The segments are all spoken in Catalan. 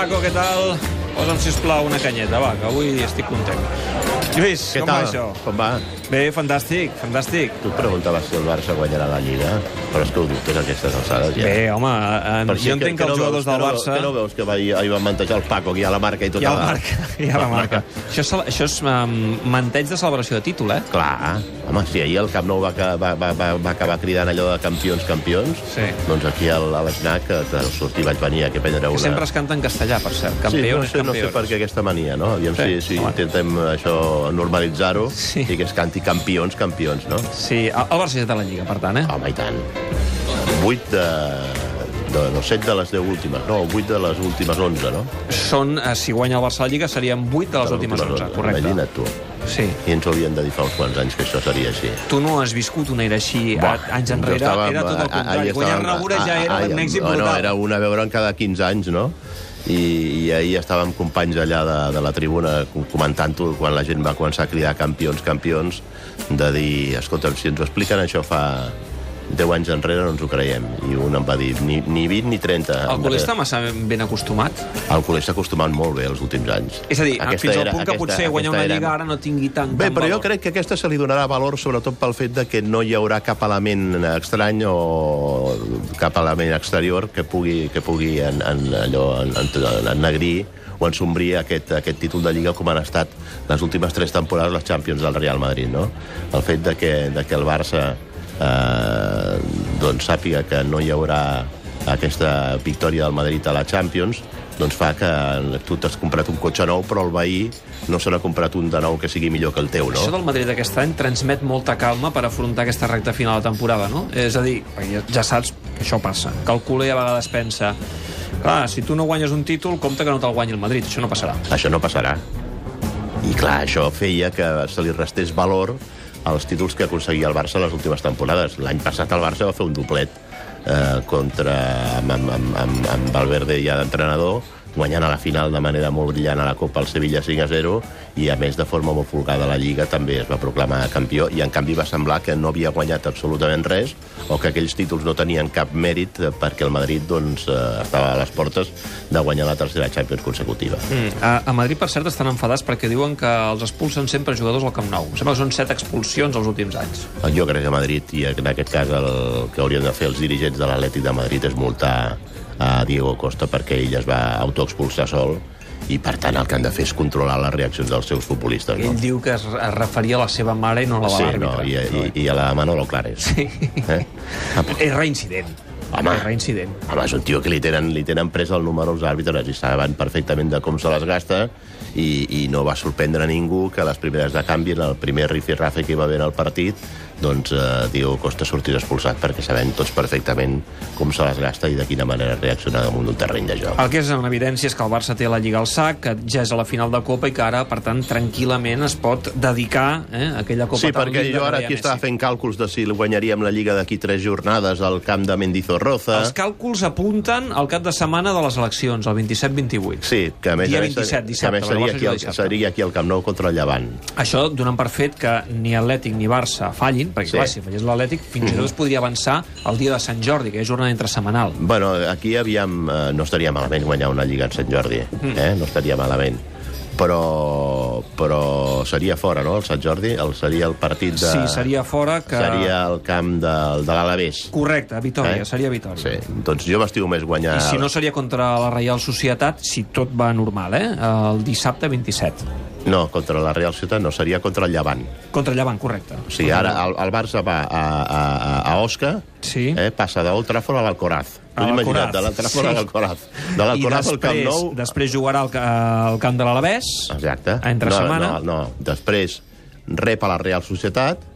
Paco, què tal? Posa'm, sisplau, una canyeta, va, que avui estic content. Lluís, Què com tal? va això? Com va? Bé, fantàstic, fantàstic. Tu et preguntaves si el Barça guanyarà la Lliga, però és que ho dubtes a aquestes alçades, ja. Bé, home, en, si jo entenc que, no els jugadors veus, del que no, Barça... Que no veus que va, ahir va mantejar el Paco aquí a la marca i tot. Hi ha la marca, hi ha la marca. Això és, això és um, manteig de celebració de títol, eh? Clar, home, si ahir el Camp Nou va, va, va, va, va acabar cridant allò de campions, campions, Sí. doncs aquí al- a l'Snac, que, que sortir vaig venir a prendre Que una... sempre es canta en castellà, per cert. Sí, Campeones, no sé, no sé per què aquesta mania, no? Aviam Sí, si, si home. intentem això normalitzar-ho Sí. i que es canti campions, campions, no? Sí, el Barça ja té la Lliga, per tant, eh? Home, i tant. 8 de, de... No, 7 de les 10 últimes, no, 8 de les últimes 11, no? Són, eh, si guanya el Barça la Lliga, serien 8 de les últimes 11, correcte. Imagina't tu. Sí. I ens ho havien de dir fa uns quants anys que això seria així. Tu no has viscut una era així Buah, a- anys jo enrere, estava- era tot el contrari. Guanyar Rabura ja era un èxit brutal. No, era una a veure en cada 15 anys, no? I, i ahir estàvem companys allà de, de la tribuna comentant-ho quan la gent va començar a cridar campions, campions, de dir, escolta'm, si ens ho expliquen això fa 10 anys enrere no ens ho creiem. I un em va dir, ni, ni 20 ni 30. El culer està massa ben acostumat. El culer s'ha acostumat molt bé els últims anys. És a dir, Aquesta fins al era- punt que aquesta- potser guanyar una era- Lliga ara no tingui tant, Bé, tant però jo valor. crec que aquesta se li donarà valor sobretot pel fet de que no hi haurà cap element estrany o cap element exterior que pugui, que pugui en, en, allò, en, en, ennegrir o ensombrir aquest, aquest títol de Lliga com han estat les últimes tres temporades les Champions del Real Madrid, no? El fet de que, de que el Barça eh, doncs sàpiga que no hi haurà aquesta victòria del Madrid a la Champions doncs fa que tu t'has comprat un cotxe nou però el veí no se n'ha comprat un de nou que sigui millor que el teu, no? Això del Madrid aquest any transmet molta calma per afrontar aquesta recta final de temporada, no? És a dir, ja, ja saps que això passa, que el culer a vegades pensa clar, si tu no guanyes un títol, compte que no te'l guanyi el Madrid, això no passarà. Això no passarà. I clar, això feia que se li restés valor als títols que aconseguia el Barça les últimes temporades. L'any passat el Barça va fer un doblet eh, contra, amb, amb, amb, amb Valverde ja d'entrenador, guanyant a la final de manera molt brillant a la Copa el Sevilla 5 a 0 i a més de forma molt folgada a la Lliga també es va proclamar campió i en canvi va semblar que no havia guanyat absolutament res o que aquells títols no tenien cap mèrit eh, perquè el Madrid doncs, eh, estava a les portes de guanyar la tercera Champions consecutiva. Mm. A, a Madrid, per cert, estan enfadats perquè diuen que els expulsen sempre jugadors al Camp Nou. Em sembla que són set expulsions els últims anys. Jo crec que Madrid, i en aquest cas el que haurien de fer els dirigents de l'Atlètic de Madrid és multar a Diego Costa perquè ell es va autoexpulsar sol i per tant el que han de fer és controlar les reaccions dels seus futbolistes. Ell No? diu que es, es referia a la seva mare i no a la de Sí, l'àrbitre. no, i, i, i a la Manolo Clares. Sí. Eh? És reincident. Home. Reincident. Home, és un tio que li tenen, li tenen pres el número als àrbitres i saben perfectament de com se les gasta i, i no va sorprendre a ningú que a les primeres de canvi, en el primer rifirrafe que hi va haver el partit, doncs eh, Diego Costa sortís expulsat perquè sabem tots perfectament com se les gasta i de quina manera reacciona damunt d'un terreny de joc. El que és en evidència és que el Barça té la Lliga al sac, que ja és a la final de Copa i que ara, per tant, tranquil·lament es pot dedicar eh, a aquella Copa Sí, tan perquè jo ara aquí estava fent càlculs de si guanyaríem la Lliga d'aquí tres jornades al camp de Mendizorroza. Els càlculs apunten al cap de setmana de les eleccions, el 27-28. Sí, que a més, Dia a més, 27, que dissabte, a més el seria, aquí dissabte. seria aquí al Camp Nou contra el Llevant. Això donant per fet que ni Atlètic ni Barça fallin, perquè Sí. clar, si fallés l'Atlètic, fins i tot es podria avançar el dia de Sant Jordi, que és jornada entre setmanal. Bueno, aquí aviam, eh, no estaria malament guanyar una Lliga en Sant Jordi, Mm. eh? no estaria malament. Però, però seria fora, no?, el Sant Jordi? El, seria el partit de... Sí, seria fora que... Seria el camp de, de l'Alavés. Correcte, Vitòria, Eh? seria Vitòria. Sí, doncs jo m'estimo més guanyar... I si no seria contra la Reial Societat, si tot va normal, eh? El dissabte 27. No, contra la Real Ciutat no, seria contra el Llevant. Contra Llevant, correcte. O sigui, ara el, el Barça va a, a, a, a Osca, Sí. eh, passa d'Old Trafford a l'Alcoraz. A T'ho imagina't, de l'Alcoraz sí. a l'Alcoraz. De I l'Alcoraz al Camp Nou... després jugarà al, al camp de l'Alavés. Exacte. Entre no, setmana. No, no, després rep a la Real Societat,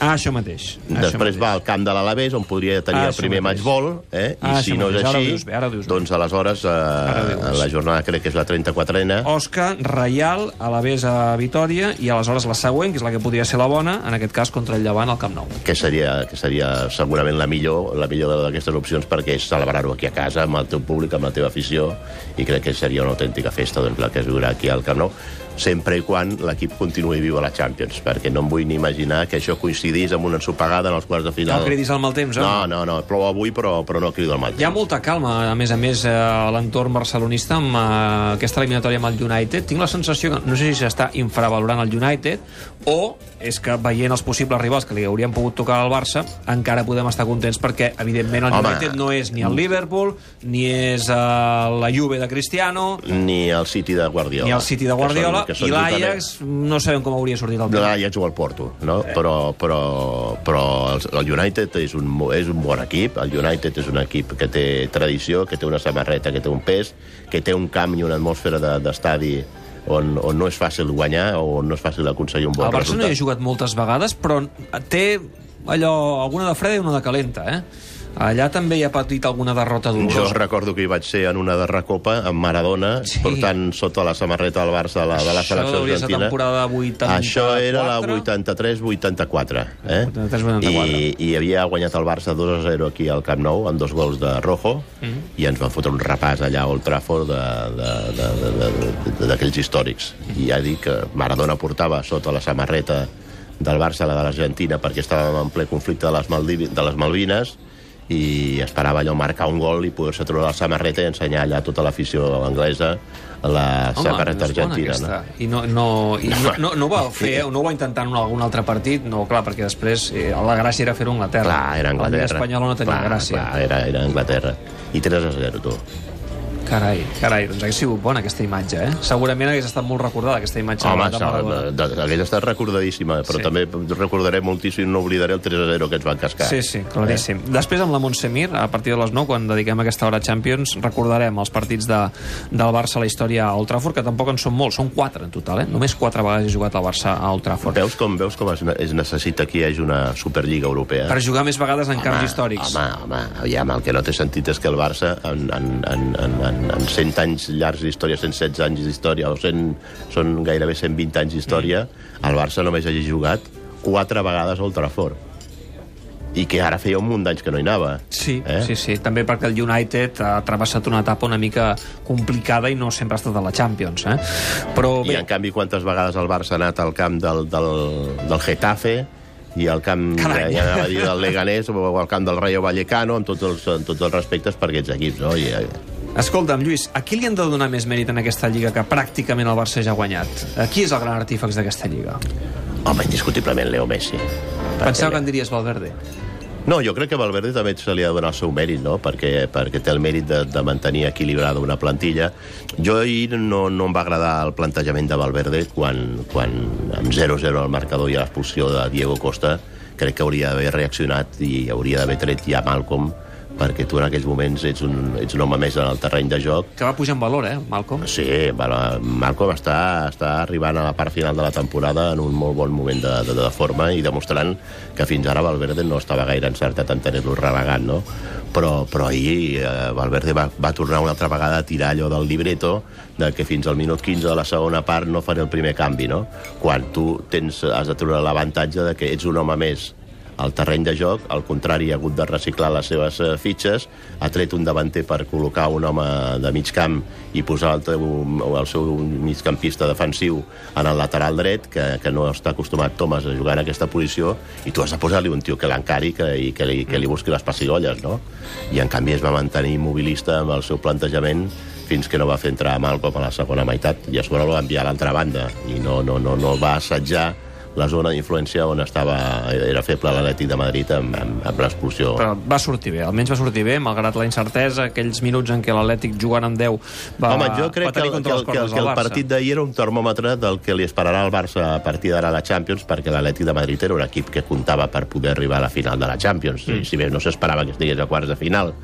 Ah, això mateix. Això després mateix. va al camp de l'Alavés, on podria tenir Ah, el això primer mateix. matchball, eh? i Ah, si això no és mateix. Ara així, dius bé, ara dius bé. doncs aleshores Ara ho eh, dius. la jornada crec que és la 34ena. Osca, Reial, Alavés a Vitòria i aleshores la següent, que és la que podria ser la bona, en aquest cas contra el Llevant al Camp Nou. que seria, que seria segurament la millor, la millor d'aquestes opcions perquè és celebrar-ho aquí a casa, amb el teu públic, amb la teva afició, i crec que seria una autèntica festa doncs, la que es viurà aquí al Camp Nou, sempre i quan l'equip continuï viu a la Champions, perquè no em vull ni imaginar que això coincideixi coincidís amb una ensopegada en els quarts de final. No cridis al mal temps, eh? No, no, no, plou avui, però, però no crido al mal temps. Hi ha molta calma, a més a més, eh, a l'entorn barcelonista amb eh, aquesta eliminatòria amb el United. Tinc la sensació que no sé si s'està infravalorant el United o és que veient els possibles rivals que li haurien pogut tocar al Barça, encara podem estar contents perquè, evidentment, el Home. United no és ni el Liverpool, ni és eh, la Juve de Cristiano, Ni el City de Guardiola. ni el City de Guardiola, que són, i que són l'Ajax no sabem com hauria sortit el tema. l'Ajax o el Porto, no? Eh. Però, però, però el, el United és un, és un bon equip. El United és un equip que té tradició, que té una samarreta, que té un pes, que té un camp i una atmosfera de- d'estadi on, on no és fàcil guanyar o on no és fàcil aconseguir un bon El Barça no hi ha resultat. jugat moltes vegades, però té allò, alguna de freda i una de calenta, eh? Allà també hi ha patit alguna derrota Jo dolorosa. recordo que hi vaig ser en una de Recopa amb Maradona, Sí. portant sota la samarreta del Barça de la, de la Això selecció argentina. temporada 84. Això era la 83-84. Eh? 83-84. I, I havia guanyat el Barça 2 a 0 aquí al Camp Nou, amb dos gols de Rojo, Mhm. i ens van fotre un repàs allà a Old Trafford d'aquells històrics. I ja dic que Maradona portava sota la samarreta del Barça la de l'Argentina perquè estàvem en ple conflicte de les, Maldivi, de les Malvines i esperava allò marcar un gol i poder-se treure la samarreta i ensenyar allà a tota l'afició anglesa la Home, samarreta argentina. aquesta. No? I no, no, i no, no, no ho va fer, no ho va intentar en algun altre partit, no, clar, perquè després eh, la gràcia era fer-ho a Anglaterra. Clar, era La Anglaterra. Lliga Espanyola no tenia clar, gràcia. Clar, era, era Anglaterra. I 3 a 0, tu. Carai, carai, doncs hagués sigut bona aquesta imatge, eh? Segurament hagués estat molt recordada aquesta imatge Home, de Maradona. hagués estat recordadíssima, però Sí. també recordaré moltíssim, no oblidaré el 3 a 0 que ens van cascar. Sí, sí, claríssim. Eh? Després amb la Montsemir, a partir de les 9, quan dediquem aquesta hora a Champions, recordarem els partits de, del Barça a la història a Old Trafford, que tampoc en són molts, són 4 en total, eh? Només 4 vegades he jugat al Barça a Old Trafford. Veus com, veus com es, es necessita que hi hagi una Superliga Europea? Per jugar més vegades en camps històrics. Home, home, aviam, el que no té sentit és que el Barça, en, en, en, en, en, en 100 anys llargs d'història, 116 anys d'història, o 100, són gairebé 120 anys d'història, Mm. el Barça només hagi jugat quatre vegades al Trafford. I que ara feia un munt d'anys que no hi anava. Sí, Eh? sí, sí. També perquè el United ha travessat una etapa una mica complicada i no sempre ha estat a la Champions, eh? Però I bé, en canvi, quantes vegades el Barça ha anat al camp del, del, del Getafe i al camp Carai. ja anava a dir del Leganés o al camp del Rayo Vallecano amb tots els, amb tots els respectes per aquests equips no? I, eh, escolta'm, Lluís, a qui li han de donar més mèrit en aquesta lliga que pràcticament el Barça ja ha guanyat? Qui és el gran artífex d'aquesta lliga? home, indiscutiblement Leo Messi Pensava que en diries Valverde. No, jo crec que Valverde també se li ha de donar el seu mèrit, no? perquè, perquè té el mèrit de, de mantenir equilibrada una plantilla. Jo ahir no, no em va agradar el plantejament de Valverde quan, quan amb 0-0 al marcador i a l'expulsió de Diego Costa crec que hauria d'haver reaccionat i hauria d'haver tret ja Malcolm perquè tu en aquells moments ets un, ets un home més en el terreny de joc Que va pujar en valor, eh, Malcolm? Sí, bueno, Malcolm està, està arribant a la part final de la temporada en un molt bon moment de, de, de forma i demostrant que fins ara Valverde no estava gaire encertat en tenir-lo relegant, no? Però, però ahir eh, Valverde va, va tornar una altra vegada a tirar allò del libreto de que fins al minut 15 de la segona part no faré el primer canvi, no? Quan tu tens, has de treure l'avantatge de que ets un home més al terreny de joc, al contrari, ha hagut de reciclar les seves eh, fitxes, ha tret un davanter per col·locar un home de mig camp i posar el, teu, el seu migcampista defensiu en el lateral dret, que, que no està acostumat Thomas a jugar en aquesta posició, i tu has de posar-li un tio que l'encari que, i que li, que li busqui les pessigolles, no? I en canvi es va mantenir immobilista amb el seu plantejament fins que no va fer entrar Malcolm a la segona meitat i a sobre el va enviar a l'altra banda i no, no, no, no va assetjar la zona d'influència on estava, era feble l'Atlètic de Madrid amb, amb, amb l'expulsió. Però va sortir bé, almenys va sortir bé, malgrat la incertesa, aquells minuts en què l'Atlètic jugant amb 10 va, Home, jo crec va que tenir que, el, que, cordes que el partit d'ahir era un termòmetre del que li esperarà al Barça a partir d'ara a la Champions, perquè l'Atlètic de Madrid era un equip que comptava per poder arribar a la final de la Champions, mm. si bé no s'esperava que estigués a quarts de final.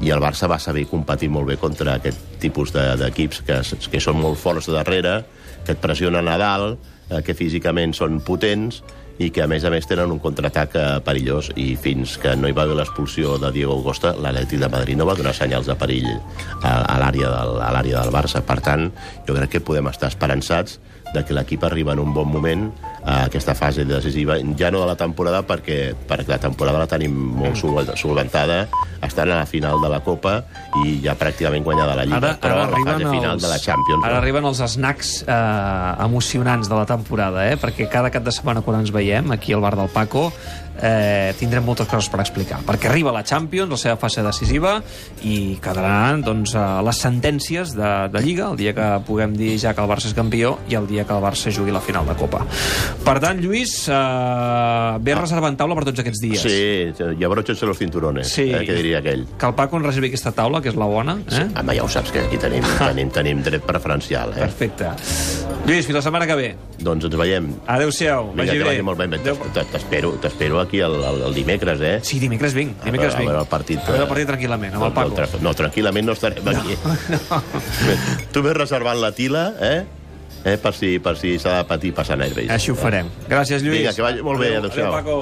I el Barça va saber competir molt bé contra aquest tipus de- d'equips que, que són molt forts darrere, que et pressionen a dalt, eh, que físicament són potents, i que a més a més tenen un contraatac eh, perillós. I fins que no hi va haver l'expulsió de Diego Costa l'Atlètic de Madrid no va donar senyals de perill a, a l'àrea del, del Barça. Per tant jo crec que podem estar esperançats de que l'equip arriba en un bon moment a aquesta fase decisiva, ja no de la temporada perquè, perquè la temporada la tenim molt sol- solventada, estan a la final de la Copa i ja pràcticament guanyada la Lliga, però a la fase final de la Champions. Ara no? arriben els snacks eh, emocionants de la temporada, eh? perquè cada cap de setmana quan ens veiem aquí al bar del Paco eh, tindrem moltes coses per explicar. Perquè arriba la Champions, la seva fase decisiva, i quedaran doncs, eh, les sentències de, de Lliga, el dia que puguem dir ja que el Barça és campió i el dia que el Barça jugui la final de Copa. Per tant, Lluís, eh, ve reservant taula per tots aquests dies. Sí, i abrochos los cinturones, Sí. eh, que diria aquell. Que el Paco ens reservi aquesta taula, que és la bona. Eh? Home, ja ho saps, que aquí tenim, tenim, tenim dret preferencial. Eh? Perfecte. Lluís, fins la setmana que ve. Doncs ens veiem. Adéu-siau. Vinga, que vagi molt bé. T'espero t'espero aquí el, el, el dimecres, eh? Sí, dimecres vinc. Dimecres veure- a vinc. veure el partit, A veure el partit tranquil·lament, amb el No, Paco. tra- no, tranquil·lament no estarem aquí. No. Tu ves reservant la tila, eh? eh? Per si, per si s'ha de patir passar nervis. Així ho farem. Gràcies, Lluís. Vinga, que vagi molt bé. Adéu, Adéu-siau. Adéu, Paco.